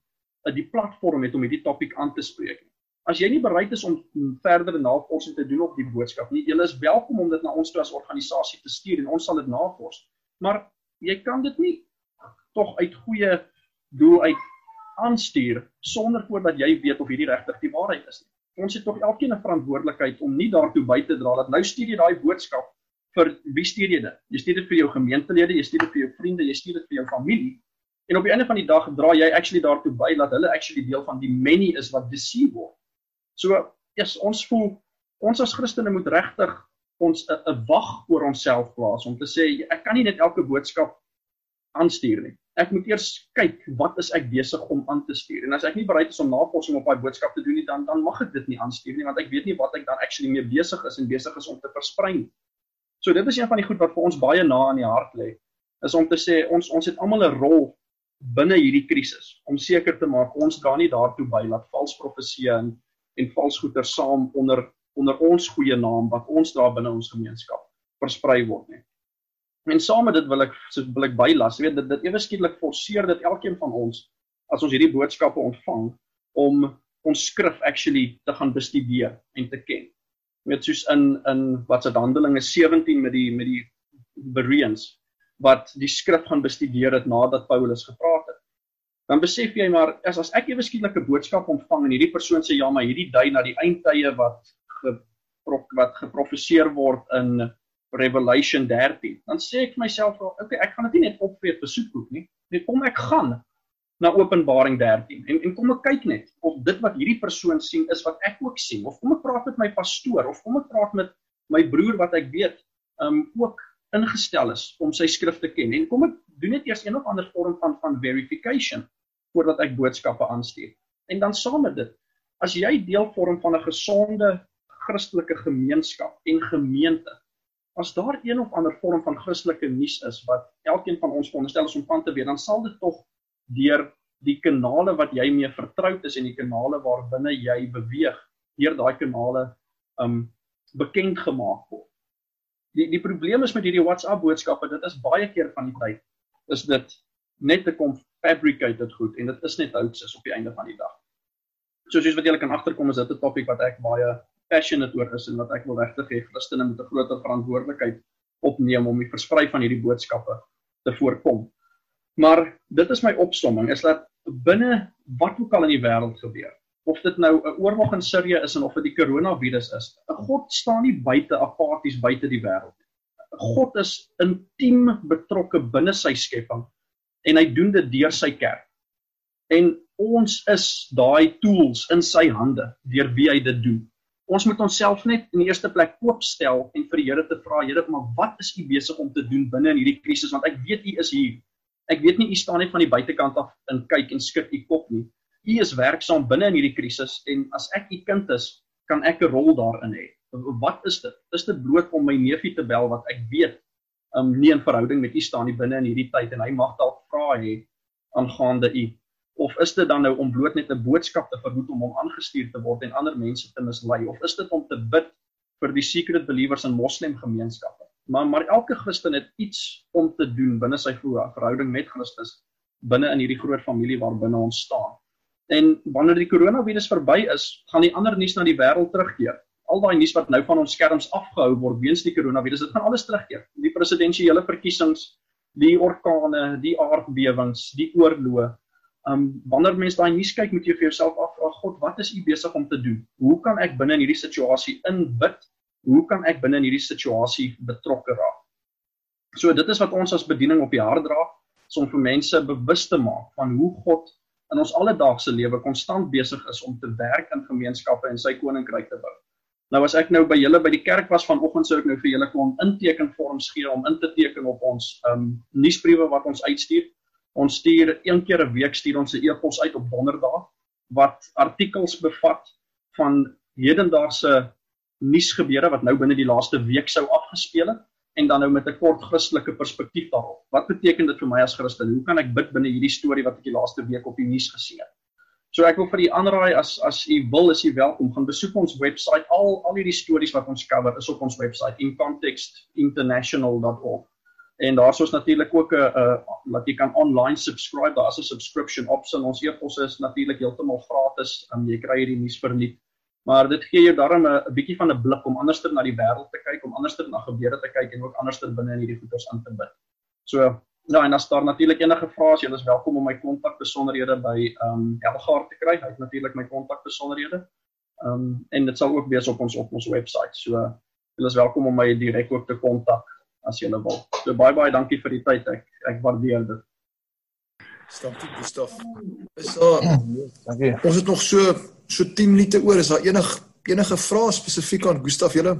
B: die platform het om hierdie topik aan te spreek nie as jy nie bereid is om verdere navorsing te doen op die boodskap nie, jy is welkom om dit na ons toe as organisasie te stuur en ons sal dit navors. Maar jy kan dit nie tog uit goeie doel uit aanstuur sonder voordat jy weet of hierdie regtig die waarheid is nie. Ons het tog elkeen 'n verantwoordelikheid om nie daartoe by te dra dat nou stuur jy daai boodskap vir wie stuur jy dit? Jy stuur dit vir jou gemeentelede, jy stuur dit vir jou vriende, jy stuur dit vir jou familie. En op die einde van die dag dra jy actually daartoe by dat hulle actually deel van die many is wat deceive word. So, yes, ons voel ons as Christene moet regtig ons 'n wag oor onsself plaas om te sê ek kan nie net elke boodskap aanstuur nie. Ek moet eers kyk wat is ek besig om aan te stuur. En as ek nie bereid is om navorsing op daai boodskap te doen nie, dan dan mag ek dit nie aanstuur nie want ek weet nie wat ek dan actually mee besig is en besig is om te versprei nie. So dit is een van die goed wat vir ons baie na aan die hart lê. Is om te sê ons ons het almal 'n rol binne hierdie krisis om seker te maak ons dra nie daartoe by dat vals profeseë en en valsgoeder saam onder onder ons goeie naam wat ons daar binne ons gemeenskap versprei word nie. En saam met dit wil ek so wil ek bylas, weet dit dit ewe skielik forceer dit elkeen van ons as ons hierdie boodskappe ontvang om ons skrif actually te gaan bestudeer en te ken. Met soos in in wat se Handelinge 17 met die met die Bereans wat die skrif gaan bestudeer het nadat Paulus gepraat dan besef jy maar as as ek ewe skielik 'n boodskap ontvang en hierdie persoon sê ja maar hierdie dui na die eindtye wat ge, wat geprofeseer word in Revelation 13 dan sê ek myself okay ek gaan dit nie net opvreet vir soetkoek nie. Net kom ek gaan na Openbaring 13 en en kom ek kyk net of dit wat hierdie persoon sien is wat ek ook sien. Of kom ek praat met my pastoor of kom ek praat met my broer wat ek weet um ook ingestel is om sy skrif te ken en kom ek doen net eers een of ander vorm van van verification voordat ek boodskappe aanstuur. En dan saam met dit, as jy deel vorm van 'n gesonde Christelike gemeenskap en gemeente, as daar een of ander vorm van Christelike nuus is wat elkeen van ons veronderstel is om van te weet, dan sal dit tog deur die kanale wat jy mee vertroud is en die kanale waarbinne jy beweeg, deur daai kanale um bekend gemaak word die die probleem is met hierdie WhatsApp boodskappe, dit is baie keer van die tyd is dit net te kom fabricated goed en dit is net hoaxes op die einde van die dag. So soos wat julle kan agterkom is dit 'n topik wat ek baie passionate oor is en wat ek wil regtig hê Christene moet 'n groter verantwoordelikheid opneem om die versprei van hierdie boodskappe te voorkom. Maar dit is my opsomming is dat binne wat ook al in die wêreld gebeur, of dit nou 'n oorlog in Sirië is en of dit die koronavirus is. God staan nie buite apaties buite die wêreld. God is intiem betrokke binne sy skepping en hy doen dit deur sy kerk. En ons is daai tools in sy hande deur wie hy dit doen. Ons moet onsself net in die eerste plek oopstel en vir die Here te vra, Here, maar wat is u besig om te doen binne in hierdie krisis want ek weet u is hier. Ek weet nie u staan net van die buitekant af en kyk en skud u kop nie. U is werksaam binne in hierdie krisis en as ek u kind is, kan ek 'n rol daarin hê. Wat is dit? Is dit bloot om my neefie te bel wat ek weet um nie in verhouding met u staan nie binne in hierdie tyd en hy mag dalk vra hê aangaande u of is dit dan nou om bloot net 'n boodskap te verhoed om hom aangestuur te word en ander mense te mislei of is dit om te bid vir die secret believers in moslem gemeenskappe maar maar elke Christen het iets om te doen binne sy verhouding met Christus binne in hierdie groot familie waarbinne ons staan En wanneer die koronavirus verby is, gaan die ander nuus na die wêreld terugkeer. Al daai nuus wat nou van ons skerms afgehou word weens die koronavirus, dit gaan alles terugkeer. Die presidensiële verkiesings, die orkane, die aardbewings, die oorloë, um wanneer mense daai nuus kyk, moet jy vir jouself afvra, God, wat is U besig om te doen? Hoe kan ek binne in hierdie situasie inbid? Hoe kan ek binne in hierdie situasie betrokke raak? So dit is wat ons as bediening op die hart dra, om vir mense bewus te maak van hoe God in ons alledaagse lewe konstant besig is om te werk in gemeenskappe en sy koninkryk te bou. Nou as ek nou by julle by die kerk was vanoggend sou ek nou vir julle kon intekenvorms gee om in te teken op ons um nuusbriewe wat ons uitstuur. Ons stuur een keer 'n week stuur ons 'n e-pos uit op donderdag wat artikels bevat van hedendaagse nuusgebeure wat nou binne die laaste week sou afgespeel het en dan nou met 'n kort Christelike perspektief daarop. Wat beteken dit vir my as Christen? Hoe kan ek bid binne hierdie storie wat ek die laaste week op die nuus gesien het? So ek wil vir u aanraai as as u wil is u welkom gaan besoek ons webwerf al al hierdie stories wat ons cover is op ons webwerf incontextinternational.org. En daar's ons natuurlik ook 'n uh, wat jy kan online subscribe, daar's 'n subscription option. Ons e-pos is natuurlik heeltemal gratis. Um, jy kry hierdie nuus verniet. Maar dit gee jou darm 'n bietjie van 'n blik om anderster na die wêreld te kyk, om anderster na gebeure te kyk en ook anderster binne in hierdie goeders in te bid. So Ja, en as daar natuurlik enige vrae is, jy is welkom om my kontak besonderhede by ehm um, Elgaard te kry. Hy het natuurlik my kontak besonderhede. Ehm um, en dit sal ook wees op ons op ons webwerf. So jy is welkom om my direk ook te kontak as jy wil. So baie baie dankie vir die tyd. Ek ek waardeer dit.
C: Stop dit, Gustaf. Is daar Dankie. Ons het nog so so 10 minute oor. Is daar enig enige vrae spesifiek aan Gustaf julle?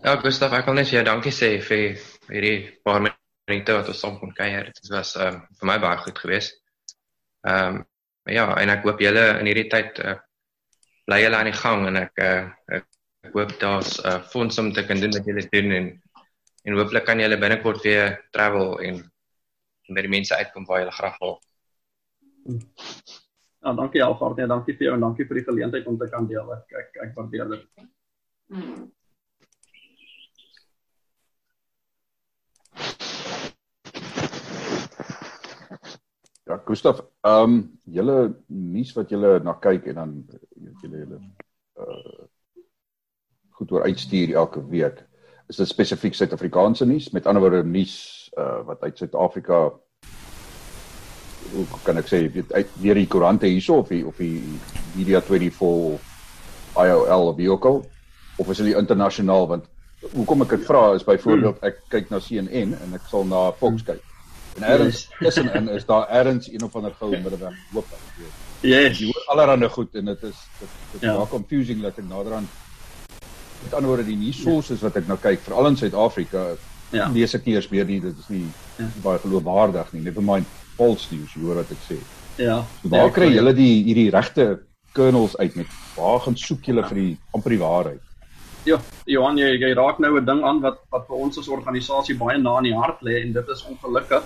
D: Ja, Gustaf, ek wil net vir jou dankie sê vir hierdie paar minute wat ons saam kon kuier. Dit was ehm um, vir my baie goed geweest. Ehm um, ja, en ek hoop julle in hierdie tyd uh, bly julle aan die gang en ek uh, ek, ek hoop daar's uh, fonds om te kan doen wat julle doen en en hooplik kan julle binnekort weer travel en by die mense uitkom waar julle graag wil.
B: Ja, dankie Alfred en dankie vir jou en dankie vir die geleentheid om te kan deel. Ek ek, ek waardeer dit. Hmm.
E: Ja, Gustaf, ehm um, julle nuus wat julle na kyk en dan julle julle uh goed oor uitstuur elke week. Is dit spesifiek Suid-Afrikaanse nuus? Met ander woorde nuus uh wat uit Suid-Afrika hoe kan ek sê, weet uit weer die koerante hierso of die of die Media 24 IOL of Bioko of is dit internasionaal want hoekom ek dit vra is byvoorbeeld ek kyk na CNN en ek sal na Fox kyk En ergens tussenin is daar ergens een of ander goue middeweg hoop.
B: Yes.
E: Jy hoor allerhande goed en dit is dit, dit ja. maak confusing dat ek naderhand met ander woorde die nuus sources wat ek nou kyk veral in Suid-Afrika ja. lees ek nie eers meer nie dit is nie ja. baie geloofwaardig nie never mind news jy hoor wat ek sê.
B: Ja.
E: So waar ja, kry julle die hierdie regte kernels uit met waar gaan soek julle vir die amper die waarheid?
B: Ja, Johan, jy, jy raak nou 'n ding aan wat wat vir ons as organisasie baie na in die hart lê en dit is ongelukkig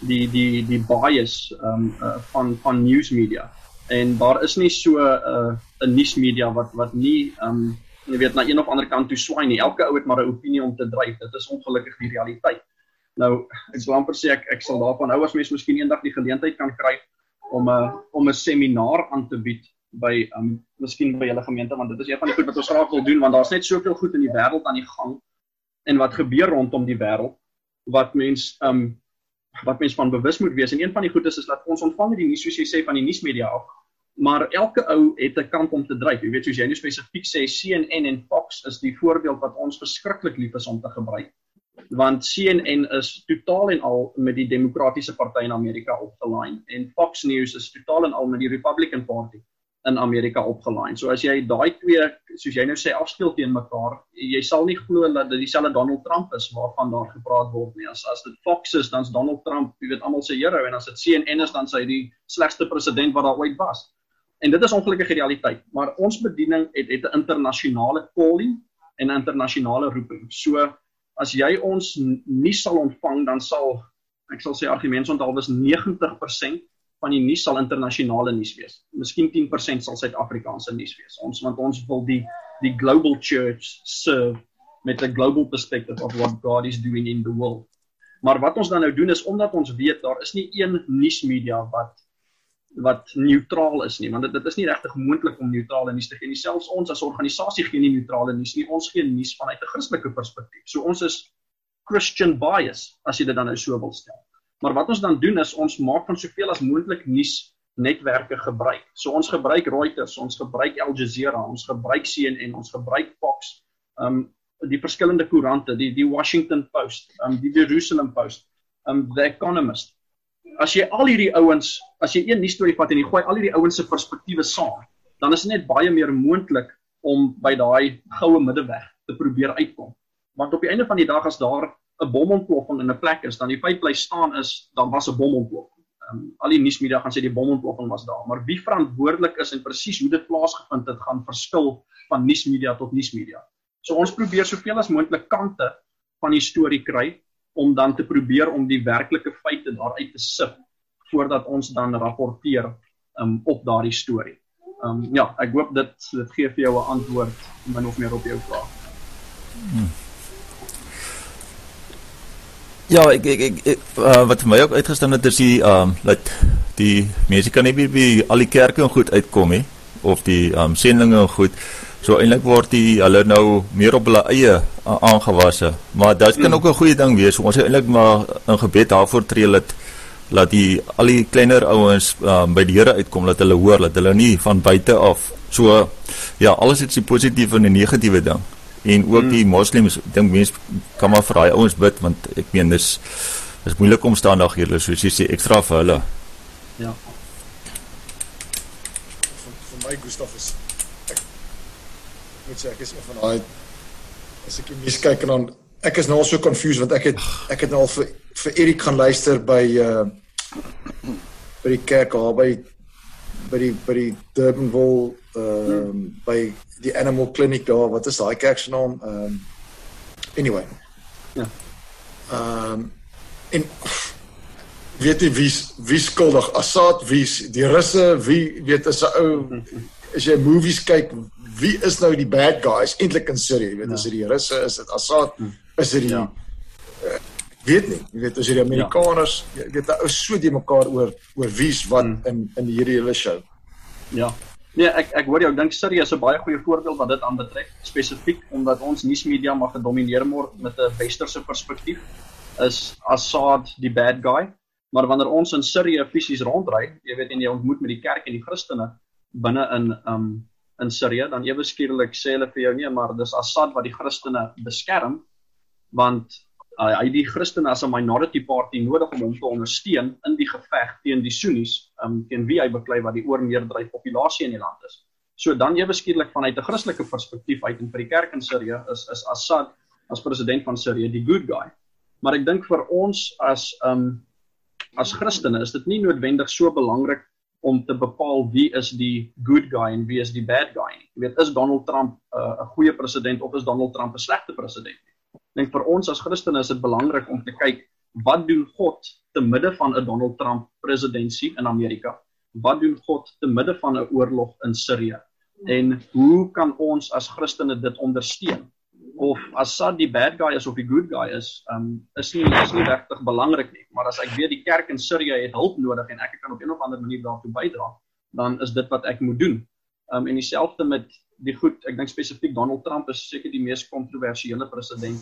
B: die die die bias um uh, van van news media. En daar is nie so 'n uh, 'n nuus media wat wat nie um jy weet na een of ander kant toe swaai nie. Elke ou het maar 'n opinie om te dryf. Dit is ongelukkig die realiteit. Nou, ek sou amper sê ek ek sal daarvan hou as mens miskien eendag die geleentheid kan kry om 'n uh, om 'n seminaar aan te bied by um miskien by julle gemeente want dit is een van die goed wat ons graag wil doen want daar's net soveel goed in die wêreld aan die gang en wat gebeur rondom die wêreld wat mens um wat mens van bewus moet wees. En een van die goedes is dat ons ontvang die nuus soos jy sê van die nuusmedia af maar elke ou het 'n kant om te dryf. Jy weet soos jy nou spesifiek sê CNN en Fox is die voorbeeld wat ons verskriklik lief is om te gebruik want CNN is totaal en al met die demokratiese party in Amerika opgelyn en Fox News is totaal en al met die Republican Party in Amerika opgelyn. So as jy daai twee soos jy nou sê afspeel teen mekaar, jy sal nie glo dat dit dieselfde Donald Trump is waarvan daar gepraat word nie. As as dit Fox is, dan's Donald Trump, jy weet almal se hero en as dit CNN is, dan sy die slegste president wat daar ooit was. En dit is ongelukkig die realiteit, maar ons bediening het het 'n internasionale calling en 'n internasionale roeping. So as jy ons nie sal ontvang, dan sal ek sal sê argumente onthou is 90% van die nuus sal internasionale nuus wees. Miskien 10% sal Suid-Afrikaanse nuus wees. Ons want ons wil die die global church serve met 'n global perspective of what God is doing in the world. Maar wat ons dan nou doen is omdat ons weet daar is nie een nuusmedia wat wat neutraal is nie, want dit dit is nie regtig moontlik om neutrale nuus te gee nie. Selfs ons as organisasie gee nie neutrale nuus nie. Ons gee nuus vanuit 'n Christelike perspektief. So ons is Christian bias as jy dit dan nou so wil stel. Maar wat ons dan doen is ons maak van soveel as moontlik nuus netwerke gebruik. So ons gebruik Reuters, ons gebruik Al Jazeera, ons gebruik CNN, ons gebruik Fox, um die verskillende koerante, die die Washington Post, um die Jerusalem Post, um The Economist. As jy al hierdie ouens, as jy een nuusstorie vat en jy gooi al hierdie ouens se perspektiewe saam, dan is dit net baie meer moontlik om by daai goue middeweg te probeer uitkom. Want op die einde van die dag as daar 'n bomontploffing in 'n plek is, dan die feit bly staan is dan was 'n bomontploffing. Ehm um, al die nuusmedia gaan sê die bomontploffing was daar, maar wie verantwoordelik is en presies hoe dit plaasgevind het, gaan verskil van nuusmedia tot nuusmedia. So ons probeer soveel as moontlik kante van die storie kry om dan te probeer om die werklike feite daaruit te sif voordat ons dan rapporteer um, op daardie storie. Ehm um, ja, ek hoop dit dit gee vir jou 'n antwoord min of meer op jou vraag. Hmm.
F: Ja, ek ek, ek, ek uh, wat vir my ook uitgestaan het is die ehm um, dat die mense kan nie by, by al die kerke en goed uitkom nie of die ehm um, sendinge en goed. So eintlik word die hulle nou meer op hulle eie aangewasse. Maar dit kan ook 'n goeie ding wees. Ons eintlik maar in gebed daarvoor tree dat laat die al die kleiner ouens um, by die Here uitkom dat hulle hoor dat hulle nie van buite af so ja alles het sy positiewe en negatiewe ding en ook hmm. die moslems dink mense kan maar vir daai ouens bid want ek meen dis is moeilik om staan daar hier soos jy sê ekstra vir hulle
C: ja vir, vir my Gustaf is ek moet sê ek is van daai as ek mis kyk en dan ek is nou al so confused want ek het ek het nou al vir vir Erik gaan luister by uh by die kerk daar by by die by die Durbanville ehm um, by die animal clinic daar wat is daai kerk se naam? Ehm um, anyway. Ja. Ehm um, en weet jy wie wie skuldig? Assad wie die russe wie weet as 'n ou as jy movies kyk wie is nou die bad guys eintlik in Sirië weet ja. is dit die russe is dit Assad hm. is dit die ja. uh, weet nie jy weet as jy die Amerikaners ja. jy weet ou so die mekaar oor oor wie's wat hm. in in hierdie hele show
B: ja Nee, ek ek hoor jou. Ek dink Sirië is 'n baie goeie voorbeeld wat dit aanbetref, spesifiek omdat ons nuusmedia mag gedomeineer word met 'n westerse perspektief is Assad die bad guy. Maar wanneer ons in Sirië fisies rondry, jy weet en jy ontmoet met die kerk en die Christene binne in um in Sirië, dan ewe skielik sê hulle vir jou nee, maar dis Assad wat die Christene beskerm want uh, hy die Christene as 'n minority party nodig om hom te ondersteun in die geveg teen die Sunnis, um, teen wie hy beklei wat die oormeerderheid populasie in die land is. So dan ewe skielik vanuit 'n Christelike perspektief uit en vir die kerk in Sirië is is Assad as president van Sirië die good guy. Maar ek dink vir ons as um as Christene is dit nie noodwendig so belangrik om te bepaal wie is die good guy en wie is die bad guy nie. Jy weet, is Donald Trump 'n uh, goeie president of is Donald Trump 'n slegte president? dink vir ons as Christene is dit belangrik om te kyk wat doen God te midde van 'n Donald Trump presidentskap in Amerika? Wat doen God te midde van 'n oorlog in Sirië? En hoe kan ons as Christene dit ondersteun? Of Assad die bad guy is of die good guy is, um is nie is nie regtig belangrik nie, maar as ek weet die kerk in Sirië het hulp nodig en ek kan op 'n of ander manier daartoe bydra, dan is dit wat ek moet doen. Um en dieselfde met die goed, ek dink spesifiek Donald Trump is seker die mees kontroversiële president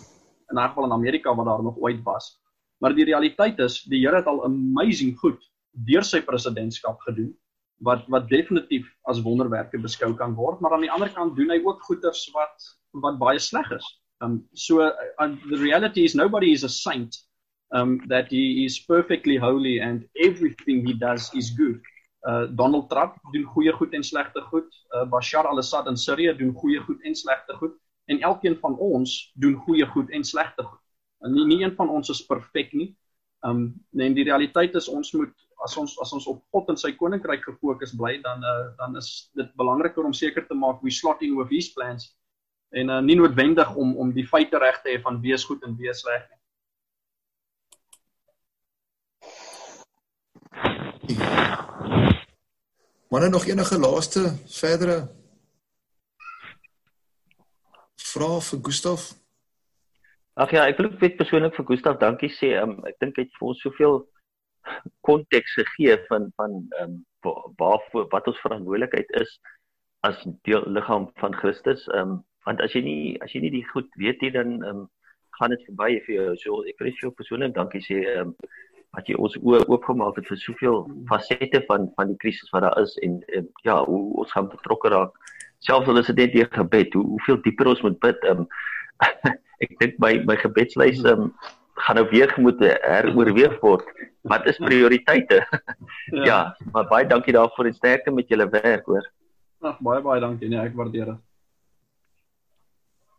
B: in 'n geval in Amerika wat daar nog ooit was. Maar die realiteit is, die Here het al amazing goed deur sy presidentskap gedoen wat wat definitief as wonderwerke beskou kan word, maar aan die ander kant doen hy ook goeders wat wat baie sleg is. Um so uh, the reality is nobody is a saint. Um that he is perfectly holy and everything he does is good. Uh Donald Trump doen goeie goed en slegte goed. Uh Bashar al-Assad in Sirië doen goeie goed en slegte goed en elkeen van ons doen goeie goed en slegte goed. En nie nie een van ons is perfek nie. Um en die realiteit is ons moet as ons as ons op God en sy koninkryk gefokus bly dan uh, dan is dit belangriker om seker te maak we slotting with his plans en uh, nie noodwendig om om die feite reg te hê van wie is goed en wie is sleg nie.
C: Wanneer nog enige laaste verdere vra vir Gustaf?
A: Ag ja, ek wil ook net persoonlik vir Gustaf dankie sê. Um, ek dink hy het vir ons soveel konteks gegee van van ehm um, waarvoor wat ons verantwoordelikheid is as deel liggaam van Christus. Ehm um, want as jy nie as jy nie die goed weet nie dan ehm um, gaan dit verby vir jou. So ek wil vir jou persoonlik dankie sê. Ehm um, wat jy ons oë oopgemaak het vir soveel fasette van van die krisis wat daar is en, en ja, hoe ons gaan betrokke raak. Selfs al is dit net deur gebed, hoe hoeveel dieper ons moet bid. Um, ek dink my my gebedslys um, gaan nou weer moet heroorweeg word. Wat is prioriteite? ja. ja, maar baie dankie daarvoor en sterkte met julle werk, hoor.
B: Ag, baie baie dankie. Nee, ek waardeer dit.